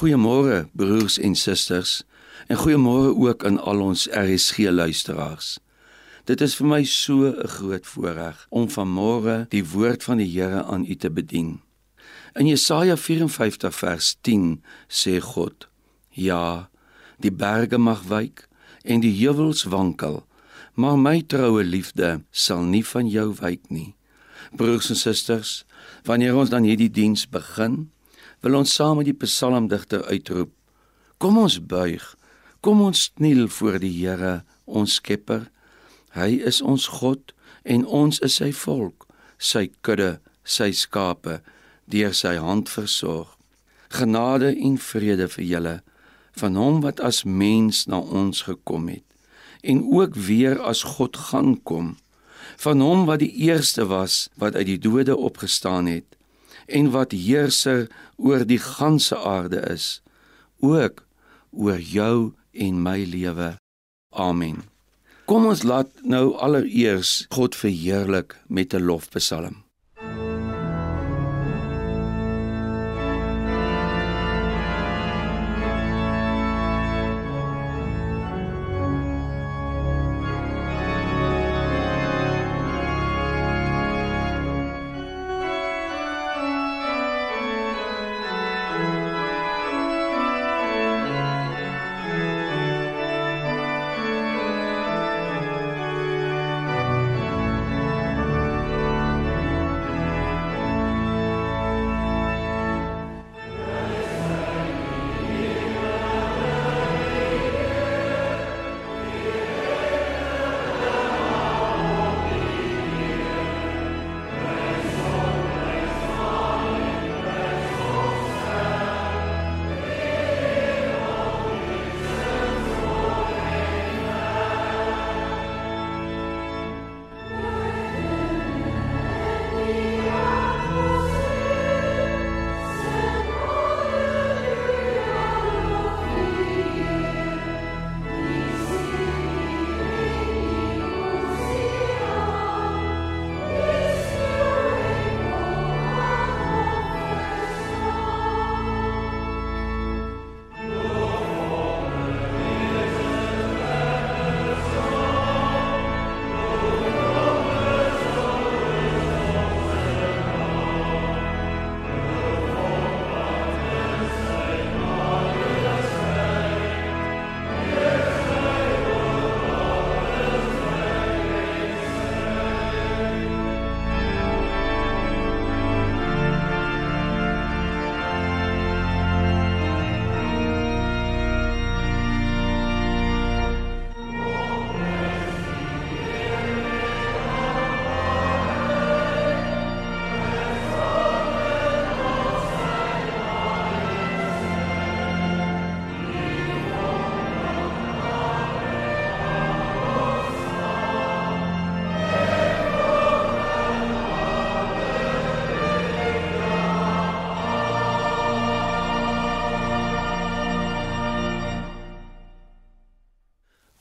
Goeiemôre broers en susters en goeiemôre ook aan al ons RSG luisteraars. Dit is vir my so 'n groot voorreg om vanmôre die woord van die Here aan u te bedien. In Jesaja 54 vers 10 sê God: Ja, die berge mag wyk en die heuwels wankel, maar my troue liefde sal nie van jou wyk nie. Broers en susters, wanneer ons dan hierdie diens begin, wil ons saam met die psalmdigter uitroep: Kom ons buig, kom ons kniel voor die Here, ons Skepper. Hy is ons God en ons is sy volk, sy kudde, sy skape, deur sy hand versorg. Genade en vrede vir julle van hom wat as mens na ons gekom het en ook weer as God gaan kom van hom wat die eerste was wat uit die dode opgestaan het en wat heerser oor die ganse aarde is, ook oor jou en my lewe. Amen. Kom ons laat nou allereers God verheerlik met 'n lofpsalm.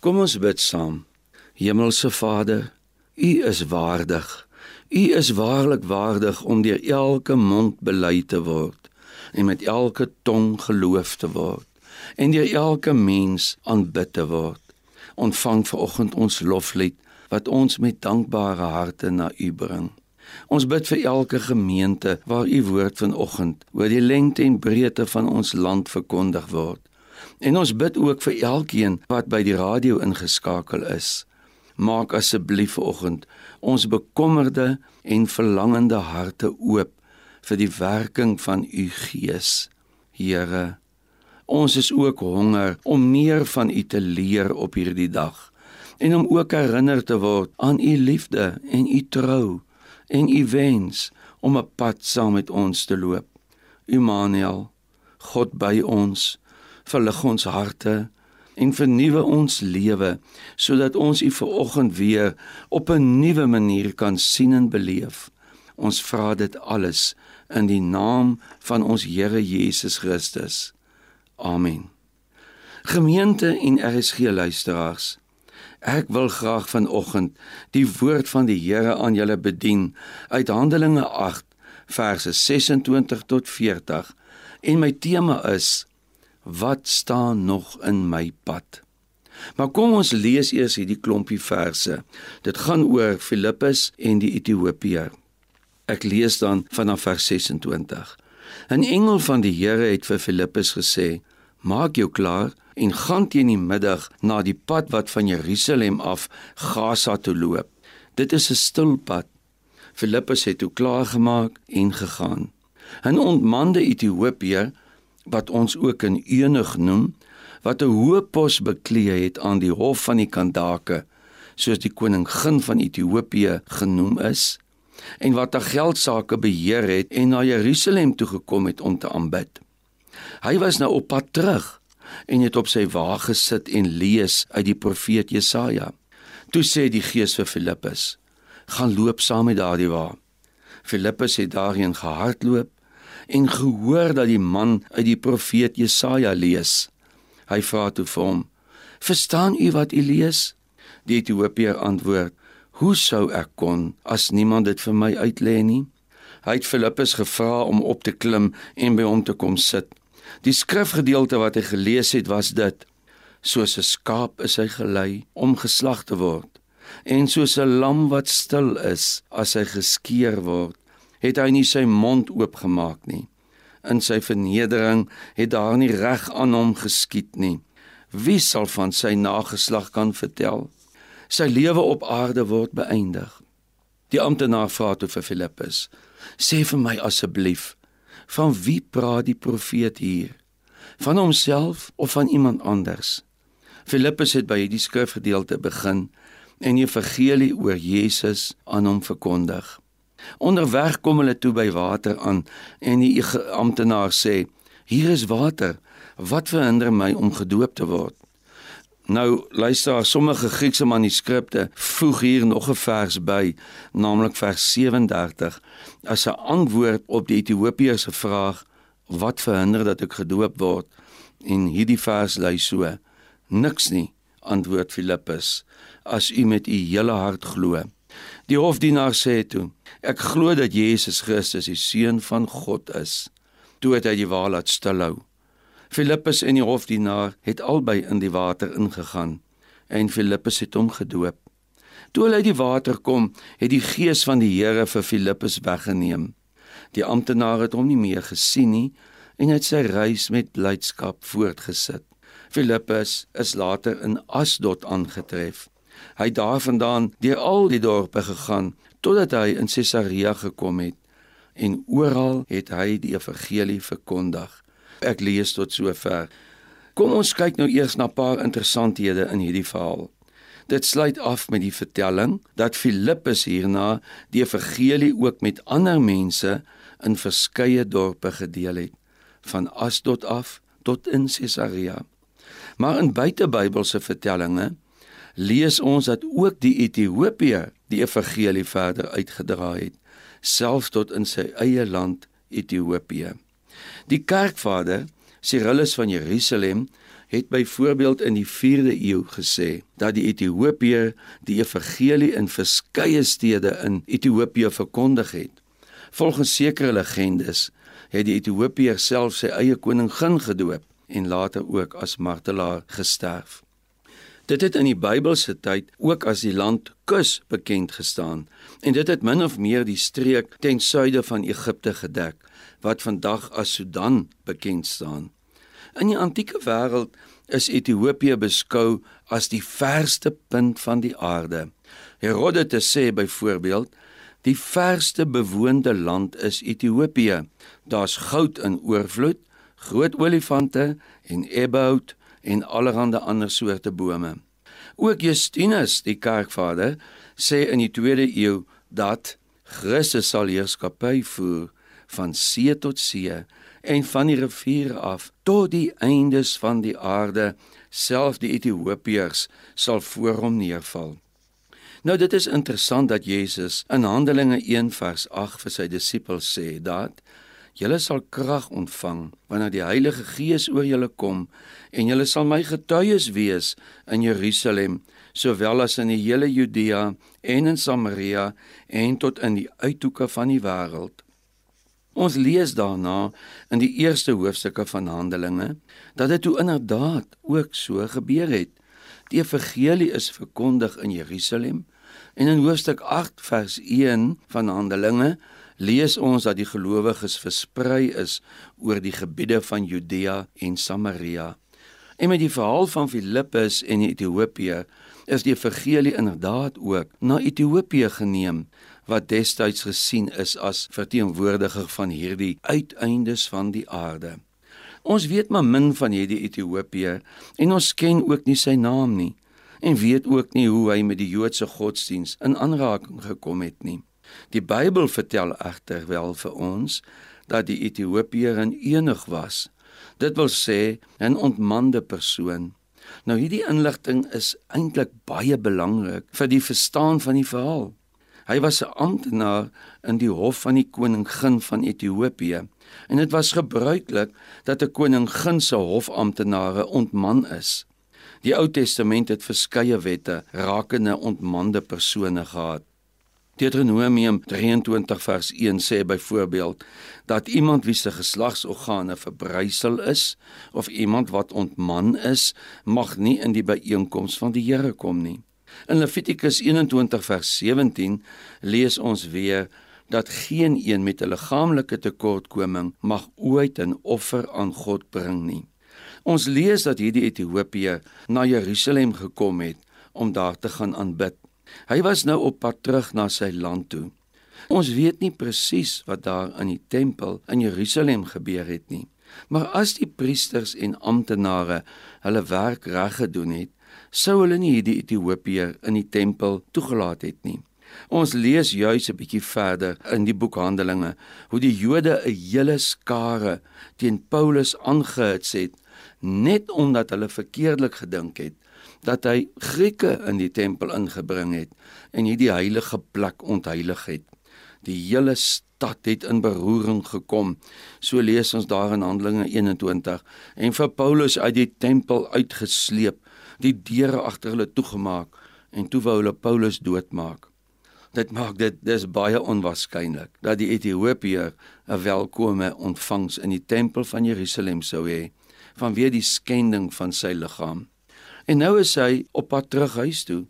Kom ons bid saam. Hemelse Vader, U is waardig. U is waarlik waardig om deur elke mond bely te word en met elke tong geloof te word en deur elke mens aanbid te word. Ontvang vanoggend ons loflied wat ons met dankbare harte na U bring. Ons bid vir elke gemeente waar U woord vanoggend oor die lengte en breedte van ons land verkondig word. En ons bid ook vir elkeen wat by die radio ingeskakel is. Maak asseblief vanoggend ons bekommerde en verlangende harte oop vir die werking van u Gees. Here, ons is ook honger om meer van u te leer op hierdie dag en om ook herinner te word aan u liefde en u trou en u wens om 'n pad saam met ons te loop. Immanuel, God by ons verlig ons harte en vernuwe ons lewe sodat ons U vanoggend weer op 'n nuwe manier kan sien en beleef. Ons vra dit alles in die naam van ons Here Jesus Christus. Amen. Gemeente en RSG luisteraars, ek wil graag vanoggend die woord van die Here aan julle bedien uit Handelinge 8 verse 26 tot 40 en my tema is wat staan nog in my pad? Maar kom ons lees eers hierdie klompie verse. Dit gaan oor Filippus en die Ethiopiër. Ek lees dan vanaf vers 26. 'n Engel van die Here het vir Filippus gesê: "Maak jou klaar en gaan teen die middag na die pad wat van Jerusalem af Gaza toe loop. Dit is 'n stil pad." Filippus het toe klaar gemaak en gegaan. 'n Ontmande Ethiopiër wat ons ook 'n eunig noem, wat 'n hoë pos beklee het aan die hof van die Kandake, soos die koningin van Ethiopië genoem is, en wat haar geldsaake beheer het en na Jerusalem toe gekom het om te aanbid. Hy was nou op pad terug en het op sy wa gesit en lees uit die profeet Jesaja. Toe sê die Gees vir Filippus: "Gaan loop saam met daardie wa." Filippus het daarheen gehardloop en gehoor dat die man uit die profeet Jesaja lees. Hy vra toe vir hom: "Verstaan u wat u lees?" Die Ethiopiër antwoord: "Hoe sou ek kon as niemand dit vir my uitlê nie?" Hy het Filippus gevra om op te klim en by hom te kom sit. Die skrifgedeelte wat hy gelees het was dit: Soos 'n skaap is hy gelei om geslag te word, en soos 'n lam wat stil is as hy geskeer word, het hy nie sy mond oopgemaak nie in sy vernedering het daar nie reg aan hom geskied nie. Wie sal van sy nageslag kan vertel? Sy lewe op aarde word beëindig. Die amptenaar vra toe vir Filippus: "Sê vir my asseblief, van wie praat die profeet hier? Van homself of van iemand anders?" Filippus het by hierdie skrifgedeelte begin en die evangelie oor Jesus aan hom verkondig. Onderweg kom hulle toe by water aan en die amptenaar sê: "Hier is water. Wat verhinder my om gedoop te word?" Nou luister, sommige Griekse manuskripte voeg hier nog 'n vers by, naamlik vers 37, as 'n antwoord op die Ethiopiër se vraag: "Wat verhinder dat ek gedoop word?" En hierdie vers lui so: "Niks nie," antwoord Filippus, "as u met u hele hart glo." Die hofdienaar sê toe: Ek glo dat Jesus Christus die seun van God is. Toe het hy die wa laat stilhou. Filippus en die hofdienaar het albei in die water ingegaan en Filippus het hom gedoop. Toe hulle uit die water kom, het die gees van die Here vir Filippus weggeneem. Die amptenaar het hom nie meer gesien nie en het sy reis met blydskap voortgesit. Filippus is later in Asdod aangetref. Hy het daarvandaan deur al die dorpe gegaan totdat hy in Caesarea gekom het en oral het hy die evangelie verkondig. Ek lees tot sover. Kom ons kyk nou eers na 'n paar interessanthede in hierdie verhaal. Dit sluit af met die vertelling dat Filippus hierna die evangelie ook met ander mense in verskeie dorpe gedeel het, van Asdod af tot in Caesarea. Maar in buitebybelse vertellings lees ons dat ook die Ethiopië die evangelie verder uitgedra het, selfs tot in sy eie land Ethiopië. Die kerkvader Cyrillus van Jerusalem het byvoorbeeld in die 4de eeu gesê dat die Ethiopië die evangelie in verskeie stede in Ethiopië verkondig het. Volgens sekere legendes het die Ethiopiër self sy eie koningin gedoop en later ook as martelaar gesterf. Dit het in die Bybelse tyd ook as die land Kus bekend gestaan en dit het min of meer die streek ten suide van Egipte gedek wat vandag as Sudan bekend staan. In die antieke wêreld is Ethiopië beskou as die verste punt van die aarde. Herodotus sê byvoorbeeld die verste bewoonde land is Ethiopië. Daar's goud in oorvloed, groot olifante en ebbout en allerlei ander soorte bome. Ook Justinus, die kerkvader, sê in die 2de eeu dat Christus sal heerskappy voer van see tot see en van die riviere af tot die eindes van die aarde, self die Ethiopiërs sal voor hom neerval. Nou dit is interessant dat Jesus in Handelinge 1 vers 8 vir sy disippels sê dat Julle sal krag ontvang wanneer die Heilige Gees oor julle kom en julle sal my getuies wees in Jerusalem sowel as in die hele Judea en in Samaria en tot in die uithoeke van die wêreld. Ons lees daarna in die eerste hoofstukke van Handelinge dat dit toe inderdaad ook so gebeur het. Die evangelie is verkondig in Jerusalem en in hoofstuk 8 vers 1 van Handelinge lees ons dat die gelowiges versprei is oor die gebiede van Judea en Samaria. En met die verhaal van Filippus en Ethiopië is die evangelie inderdaad ook na Ethiopië geneem wat destyds gesien is as verteenwoordiger van hierdie uiteindes van die aarde. Ons weet maar min van hierdie Ethiopië en ons ken ook nie sy naam nie en weet ook nie hoe hy met die Joodse godsdiens in aanraking gekom het nie. Die Bybel vertel egter wel vir ons dat die Ethiopiër 'n enig was. Dit wil sê 'n ontmande persoon. Nou hierdie inligting is eintlik baie belangrik vir die verstaan van die verhaal. Hy was 'n amptenaar in die hof van die koningin van Ethiopië en dit was gebruiklik dat 'n koningin se hofamptenare ontman is. Die Ou Testament het verskeie wette rakende ontmande persone gehad. Deuteronomium 23 vers 1 sê byvoorbeeld dat iemand wie se geslagsorgane verbrysel is of iemand wat ontman is, mag nie in die byeenkoms van die Here kom nie. In Levitikus 21 vers 17 lees ons weer dat geen een met 'n liggaamlike tekortkoming mag ooit 'n offer aan God bring nie. Ons lees dat hierdie Ethiopië na Jerusalem gekom het om daar te gaan aanbid. Hy was nou op pad terug na sy land toe. Ons weet nie presies wat daar in die tempel in Jerusalem gebeur het nie. Maar as die priesters en amptenare hulle werk reg gedoen het, sou hulle nie hierdie Ethiopiër in die tempel toegelaat het nie. Ons lees juis 'n bietjie verder in die boek Handelinge hoe die Jode 'n hele skare teen Paulus aangehits het net omdat hulle verkeerdelik gedink het dat hy Grieke in die tempel ingebring het en hierdie heilige plek ontheilig het. Die hele stad het in beroering gekom. So lees ons daar in Handelinge 21 en vir Paulus uit die tempel uitgesleep, die deure agter hulle toegemaak en toe wou hulle Paulus doodmaak. Dit maak dit dis baie onwaarskynlik dat die Ethiopiër 'n welkome ontvangs in die tempel van Jerusalem sou hê vanweë die skending van sy liggaam. En nou is hy op pad terug huis toe.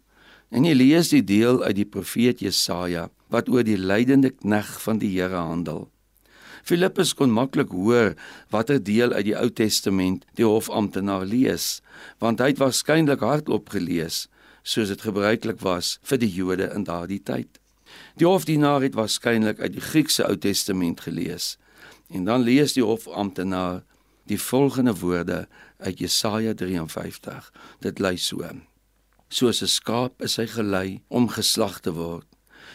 En jy lees die deel uit die profeet Jesaja wat oor die lydende knegg van die Here handel. Filippus kon maklik hoor watter deel uit die Ou Testament die hofamptenaar lees, want hy het waarskynlik hardop gelees, soos dit gebruiklik was vir die Jode in daardie tyd. Die hofdienaar het waarskynlik uit die Griekse Ou Testament gelees. En dan lees die hofamptenaar die volgende woorde uit Jesaja 53. Dit lui so: Soos 'n skaap is hy gelei om geslag te word,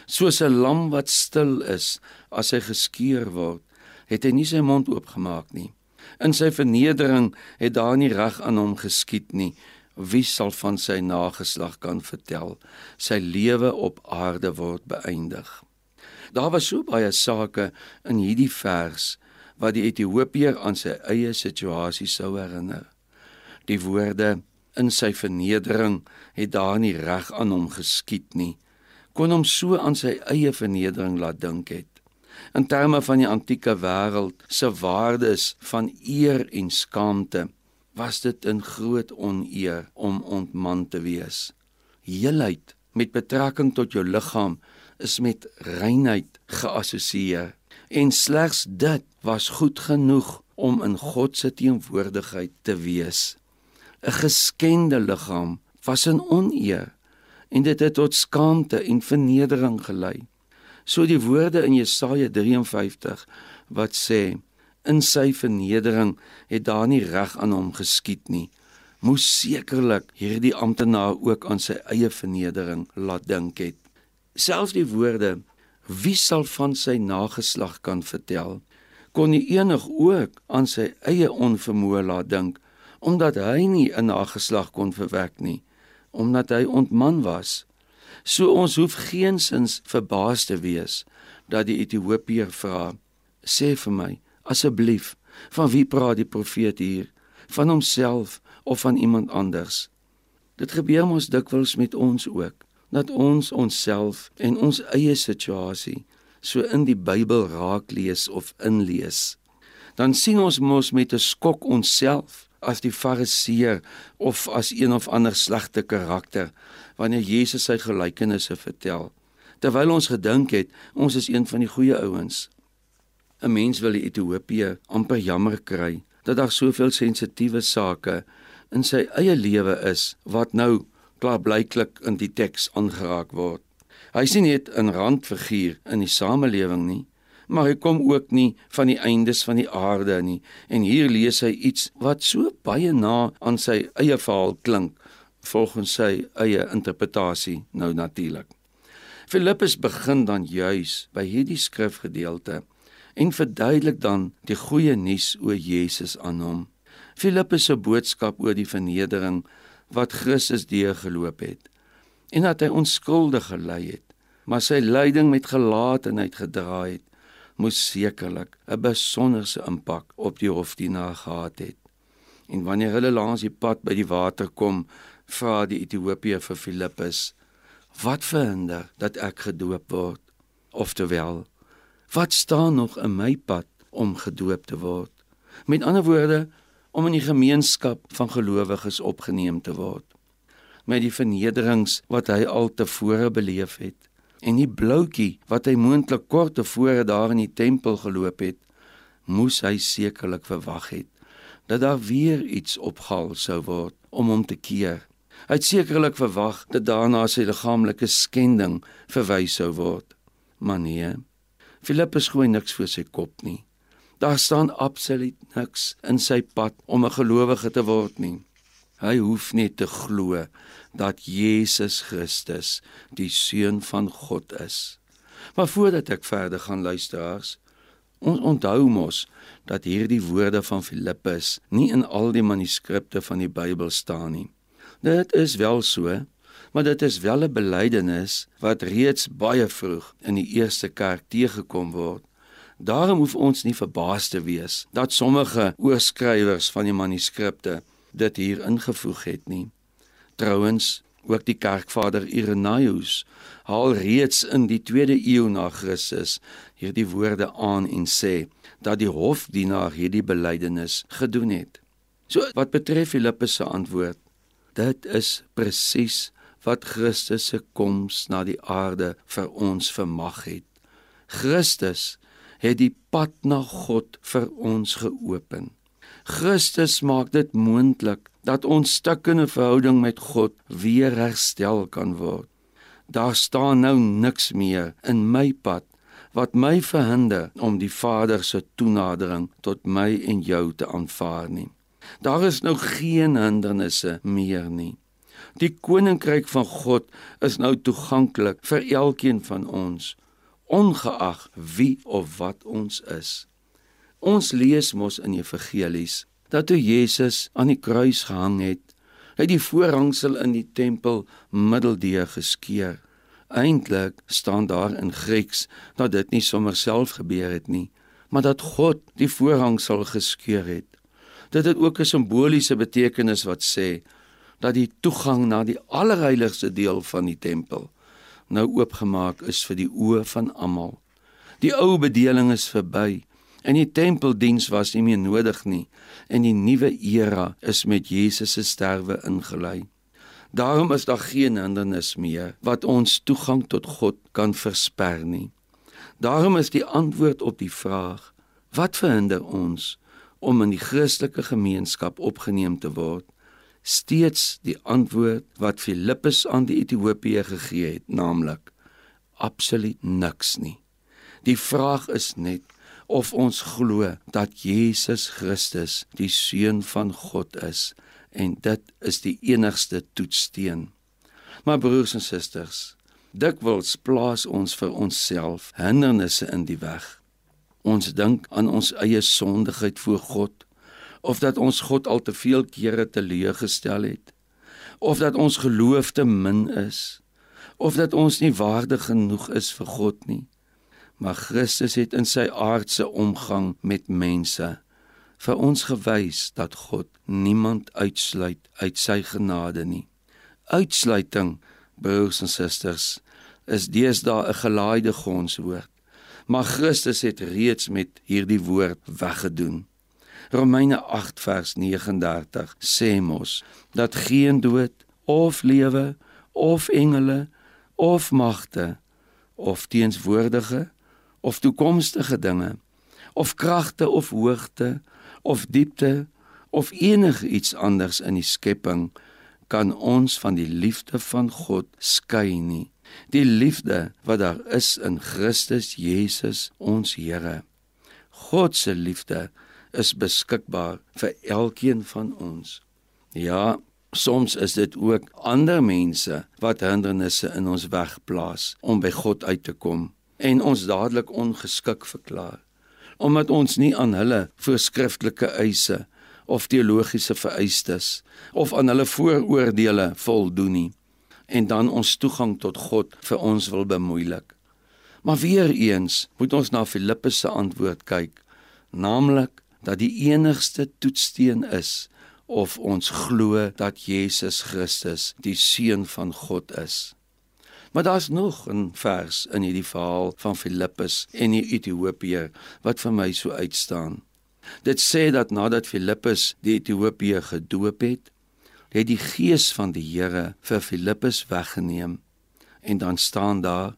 soos 'n lam wat stil is as hy geskeer word, het hy nie sy mond oopgemaak nie. In sy vernedering het daar nie reg aan hom geskied nie. Wie sal van sy nageslag kan vertel? Sy lewe op aarde word beëindig. Daar was so baie sake in hierdie vers wat die Ethiopiër aan sy eie situasie sou herinner. Die woorde in sy vernedering het daar nie reg aan hom geskied nie. Kon hom so aan sy eie vernedering laat dink het. In terme van die antieke wêreld se waardes van eer en skaamte, was dit 'n groot oneer om ontman te wees. Heelheid met betrekking tot jou liggaam is met reinheid geassosieer en slegs dit was goed genoeg om in God se teenwoordigheid te wees. 'n Geskende liggaam was 'n oneer en dit het tot skaamte en vernedering gelei. So die woorde in Jesaja 53 wat sê in sy vernedering het daar nie reg aan hom geskied nie moes sekerlik hierdie amptenaar ook aan sy eie vernedering laat dink het selfs die woorde wie sal van sy nageslag kan vertel? Kon nie enig ook aan sy eie onvermoë laat dink omdat hy nie 'n nageslag kon verwek nie, omdat hy ontman was. So ons hoef geensins verbaas te wees dat die Ethiopiër vra: "Sê vir my, asseblief, van wie praat die profeet hier? Van homself of van iemand anders?" Dit gebeur mos dikwels met ons ook dat ons onsself en ons eie situasie so in die Bybel raak lees of inlees, dan sien ons mos met 'n skok onsself as die fariseer of as een of ander slegte karakter wanneer Jesus sy gelykenisse vertel. Terwyl ons gedink het ons is een van die goeie ouens. 'n Mens wil in Ethiopië amper jammer kry dat daar soveel sensitiewe sake in sy eie lewe is wat nou klaarblyklik in die teks aangeraak word. Hy sien net 'n randfiguur in die samelewing nie, maar hy kom ook nie van die eindes van die aarde nie en hier lees hy iets wat so baie na aan sy eie verhaal klink volgens sy eie interpretasie nou natuurlik. Filippus begin dan juis by hierdie skrifgedeelte en verduidelik dan die goeie nuus oor Jesus aan hom. Filippus se boodskap oor die vernedering wat Christus deur geloop het en dat hy onskuldig gelei het, maar sy lyding met gelatenheid gedra het, moes sekerlik 'n besonderse impak op die hofdienaar gehad het. En wanneer hulle langs die pad by die water kom, vra die Ethiopiër vir Filippus: "Wat verhinder dat ek gedoop word?" Oftewel, wat staan nog in my pad om gedoop te word? Met ander woorde, om in die gemeenskap van gelowiges opgeneem te word. Met die vernederings wat hy al tevore beleef het en die bloutjie wat hy moontlik kort tevore daar in die tempel geloop het, moes hy sekerlik verwag het dat daar weer iets opgehaal sou word om hom te keer. Hy het sekerlik verwag dat daarna sy liggaamlike skending verwys sou word. Maar nee, Filippus gooi niks voor sy kop nie. Daar staan absoluut niks in sy pad om 'n gelowige te word nie. Hy hoef net te glo dat Jesus Christus die seun van God is. Maar voordat ek verder gaan luisteraars, ons onthou mos dat hierdie woorde van Filippus nie in al die manuskripte van die Bybel staan nie. Dit is wel so, maar dit is wel 'n belydenis wat reeds baie vroeg in die eerste kerk teëgekom word. Daarom hoef ons nie verbaas te wees dat sommige oorskrywers van die manuskripte dit hier ingevoeg het nie. Trouwens, ook die kerkvader Irenaeus haal reeds in die 2de eeu na Christus hierdie woorde aan en sê dat die hofdienaar hierdie belydenis gedoen het. So wat betref Filippus se antwoord, dit is presies wat Christus se koms na die aarde vir ons vermag het. Christus het die pad na God vir ons geopen. Christus maak dit moontlik dat ons stukkende verhouding met God weer herstel kan word. Daar staan nou niks meer in my pad wat my verhinder om die Vader se toenadering tot my en jou te aanvaar nie. Daar is nou geen hindernisse meer nie. Die koninkryk van God is nou toeganklik vir elkeen van ons ongeag wie of wat ons is. Ons lees mos in Evangelies dat toe Jesus aan die kruis gehang het, hy die voorhangsel in die tempel middeldeur geskeur. Eintlik staan daar in Grieks dat dit nie sommer self gebeur het nie, maar dat God die voorhangsel geskeur het. Dit het ook 'n simboliese betekenis wat sê dat die toegang na die allerheiligste deel van die tempel nou oopgemaak is vir die oë van almal. Die ou bedeling is verby en die tempeldiens was nie meer nodig nie en die nuwe era is met Jesus se sterwe ingelei. Daarom is daar geen hindernis meer wat ons toegang tot God kan versper nie. Daarom is die antwoord op die vraag: Wat verhinder ons om in die Christelike gemeenskap opgeneem te word? steeds die antwoord wat Filippus aan die Ethiopië gegee het, naamlik absoluut niks nie. Die vraag is net of ons glo dat Jesus Christus die seun van God is en dit is die enigste toetssteen. Maar broers en susters, dikwels plaas ons vir onsself hindernisse in die weg. Ons dink aan ons eie sondigheid voor God of dat ons God al te veel kere teleurgestel het of dat ons geloof te min is of dat ons nie waardig genoeg is vir God nie maar Christus het in sy aardse omgang met mense vir ons gewys dat God niemand uitsluit uit sy genade nie uitsluiting broers en susters is deesdae 'n gelaaide gonswoord maar Christus het reeds met hierdie woord weggedoen. Romeine 8 vers 39 sê mos dat geen dood of lewe of engele of magte of teenswoordige of toekomstige dinge of kragte of hoogte of diepte of enigiets anders in die skepping kan ons van die liefde van God skei nie. Die liefde wat daar is in Christus Jesus ons Here. God se liefde is beskikbaar vir elkeen van ons. Ja, soms is dit ook ander mense wat hindernisse in ons weg plaas om by God uit te kom en ons dadelik ongeskik verklaar omdat ons nie aan hulle voorskriftelike eise of teologiese vereistes of aan hulle vooroordeele voldoen nie en dan ons toegang tot God vir ons wil bemoeilik. Maar weer eens moet ons na Filippus se antwoord kyk, naamlik dat die enigste toetssteen is of ons glo dat Jesus Christus die seun van God is. Maar daar's nog 'n vers in hierdie verhaal van Filippus en die Ethiopiër wat vir my so uitstaan. Dit sê dat nadat Filippus die Ethiopië gedoop het, het die gees van die Here vir Filippus weggeneem. En dan staan daar: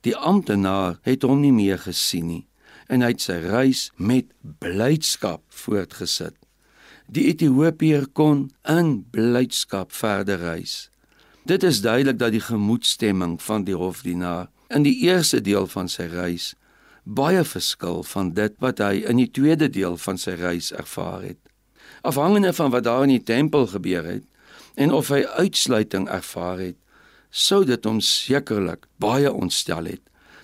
Die amptenaar het hom nie meer gesien nie en hy het sy reis met blydskap voortgesit. Die Ethiopiër kon in blydskap verder reis. Dit is duidelik dat die gemoedstemming van die hofdienaar in die eerste deel van sy reis baie verskil van dit wat hy in die tweede deel van sy reis ervaar het. Afhangende van wat daar in die tempel gebeur het en of hy uitsluiting ervaar het, sou dit hom sekerlik baie ontstel het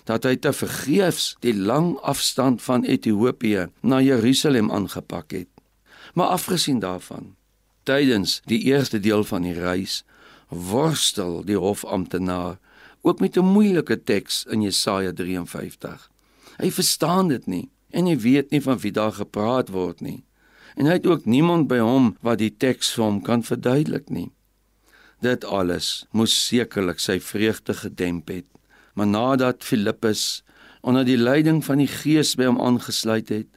dat hy te vergeefs die lang afstand van Ethiopië na Jerusalem aangepak het. Maar afgesien daarvan, tydens die eerste deel van die reis worstel die hofamptenaar ook met 'n moeilike teks in Jesaja 53. Hy verstaan dit nie en hy weet nie van wie daar gepraat word nie. En hy het ook niemand by hom wat die teks vir hom kan verduidelik nie. Dit alles moes sekerlik sy vreugde gedemp het. Maar nadat Filippus onder die leiding van die Gees by hom aangesluit het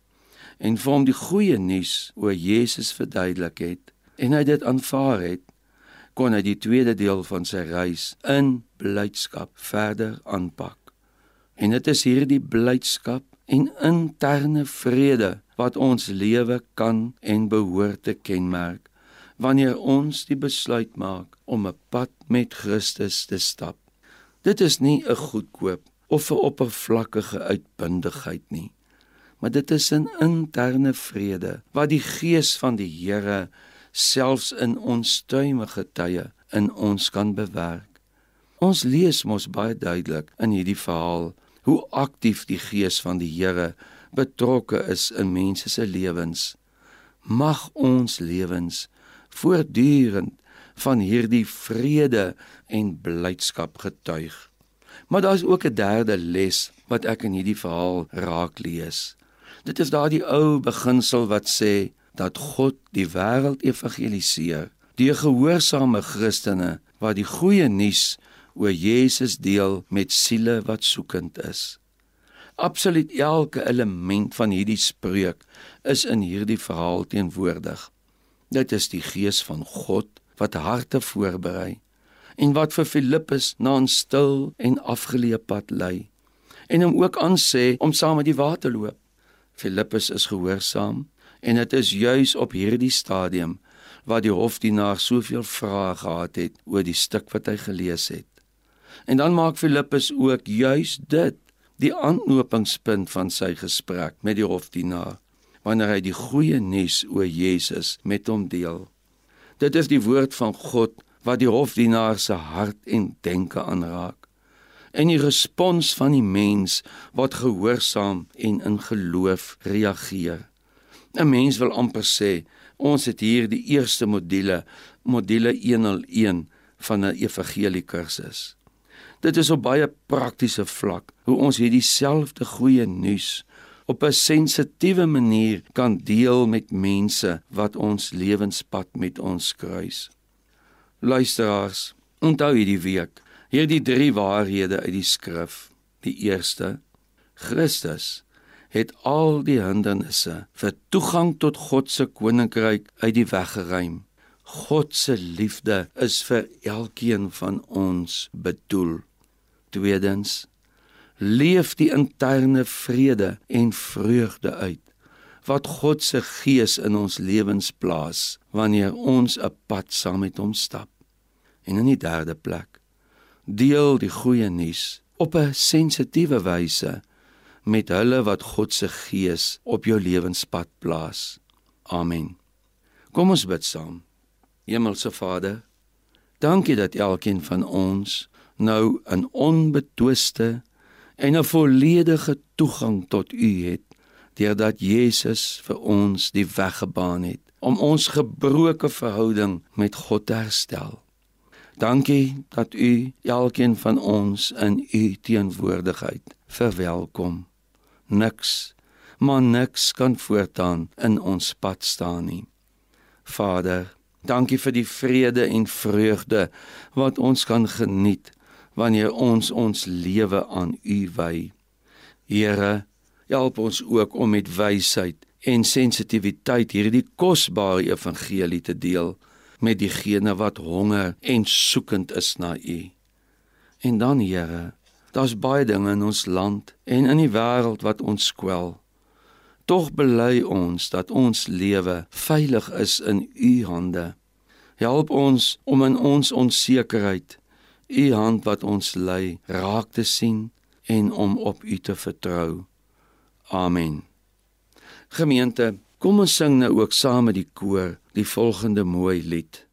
en vir hom die goeie nuus oor Jesus verduidelik het en hy dit aanvaar het, kon hy die tweede deel van sy reis in blydskap verder aanpak. En dit is hierdie blydskap en interne vrede wat ons lewe kan en behoort te kenmerk wanneer ons die besluit maak om 'n pad met Christus te stap. Dit is nie 'n goedkoop of 'n oppervlakkige uitbundigheid nie, maar dit is 'n interne vrede wat die gees van die Here selfs in onstuimige tye in ons kan bewerk. Ons lees mos baie duidelik in hierdie verhaal hoe aktief die gees van die Here betrokke is in mense se lewens. Mag ons lewens voortdurend van hierdie vrede en blydskap getuig. Maar daar's ook 'n derde les wat ek in hierdie verhaal raak lees. Dit is daardie ou beginsel wat sê dat God die wêreld evangeliseer deur gehoorsame Christene wat die goeie nuus oor Jesus deel met siele wat soekend is. Absoluut elke element van hierdie spreuk is in hierdie verhaal teenwoordig. Dit is die gees van God wat harte voorberei en wat vir Filippus na 'n stil en afgeleë pad lei en hom ook aansê om saam met die water loop. Filippus is gehoorsaam en dit is juis op hierdie stadium wat die hofdienaar soveel vrae gehad het oor die stuk wat hy gelees het. En dan maak Filippus ook juis dit die aanknopingspunt van sy gesprek met die hofdienaar wanneer hy die goeie nuus oor Jesus met hom deel. Dit is die woord van God wat die hofdienaar se hart en denke aanraak. En die respons van die mens wat gehoorsaam en in geloof reageer. 'n Mens wil amper sê ons het hier die eerste module, module 101 van 'n evangelie kursus. Dit is op baie praktiese vlak hoe ons hierdie selfde goeie nuus op 'n sensitiewe manier kan deel met mense wat ons lewenspad met ons kruis. Luisteraars, onthou hierdie week hierdie drie waarhede uit die skrif. Die eerste: Christus het al die hindernisse vir toegang tot God se koninkryk uit die weg geruim. God se liefde is vir elkeen van ons bedoel. Tweedens, leef die interne vrede en vreugde uit wat God se gees in ons lewens plaas wanneer ons 'n pad saam met hom stap. En in die derde plek, deel die goeie nuus op 'n sensitiewe wyse met hulle wat God se gees op jou lewenspad plaas. Amen. Kom ons bid saam. Hemelse Vader, dankie dat elkeen van ons nou 'n onbetwiste en 'n volledige toegang tot U het deurdat Jesus vir ons die weg gebaan het om ons gebroke verhouding met God te herstel. Dankie dat U elkeen van ons in U teenwoordigheid verwelkom. Niks, maar niks kan voortaan in ons pad staan nie. Vader, dankie vir die vrede en vreugde wat ons kan geniet wanneer ons ons lewe aan U wy. Here, help ons ook om met wysheid en sensitiwiteit hierdie kosbare evangelie te deel met diegene wat honger en soekend is na U. En dan Here, daar's baie dinge in ons land en in die wêreld wat ons kwel. Tog bely ons dat ons lewe veilig is in U hande. Help ons om in ons onsekerheid U hand wat ons lei raak te sien en om op U te vertrou. Amen. Gemeente, kom ons sing nou ook saam met die koor die volgende mooi lied.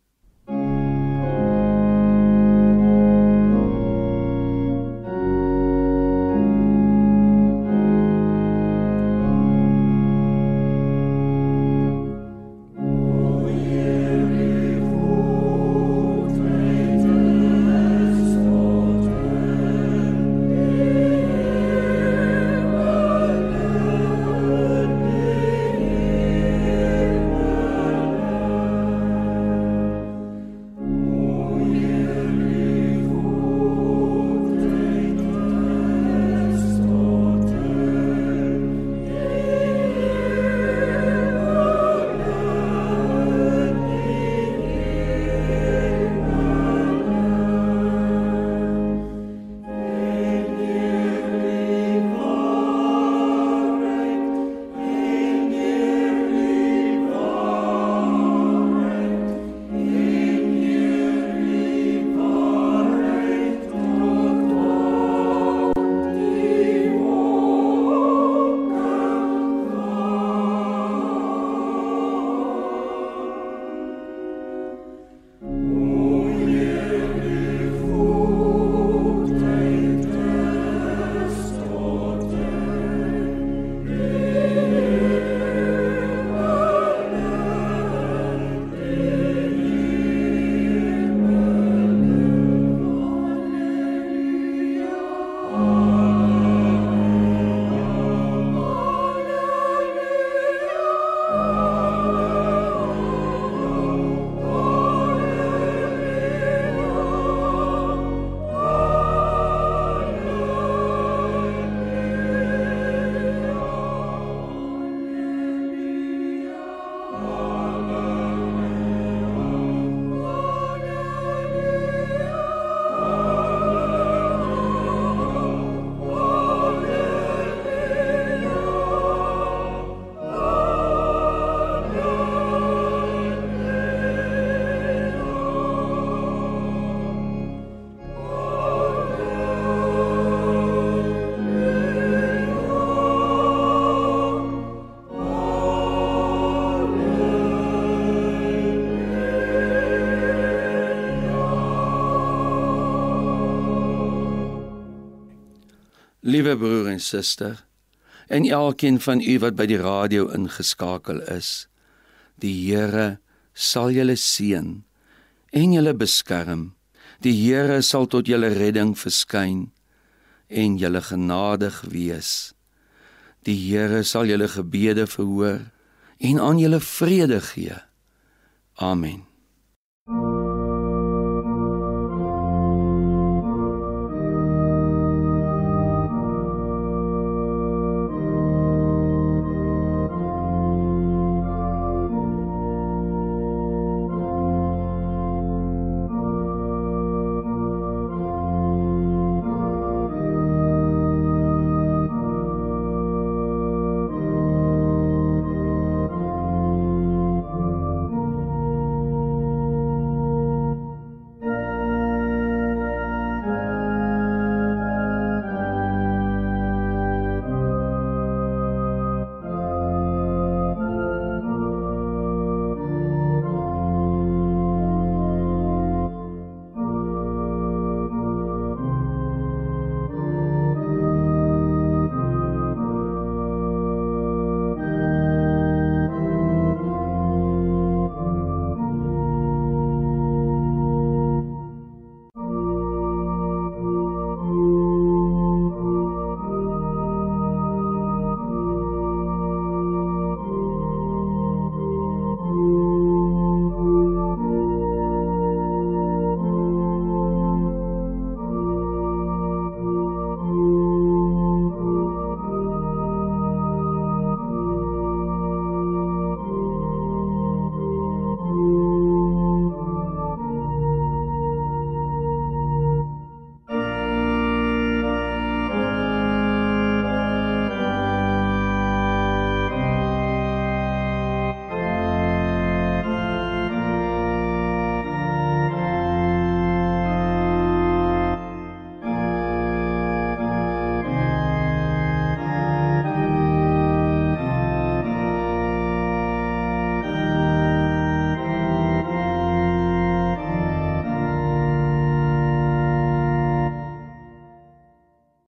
Liewe broer en suster, en elkeen van u wat by die radio ingeskakel is, die Here sal julle seën en julle beskerm. Die Here sal tot julle redding verskyn en julle genadig wees. Die Here sal julle gebede verhoor en aan julle vrede gee. Amen.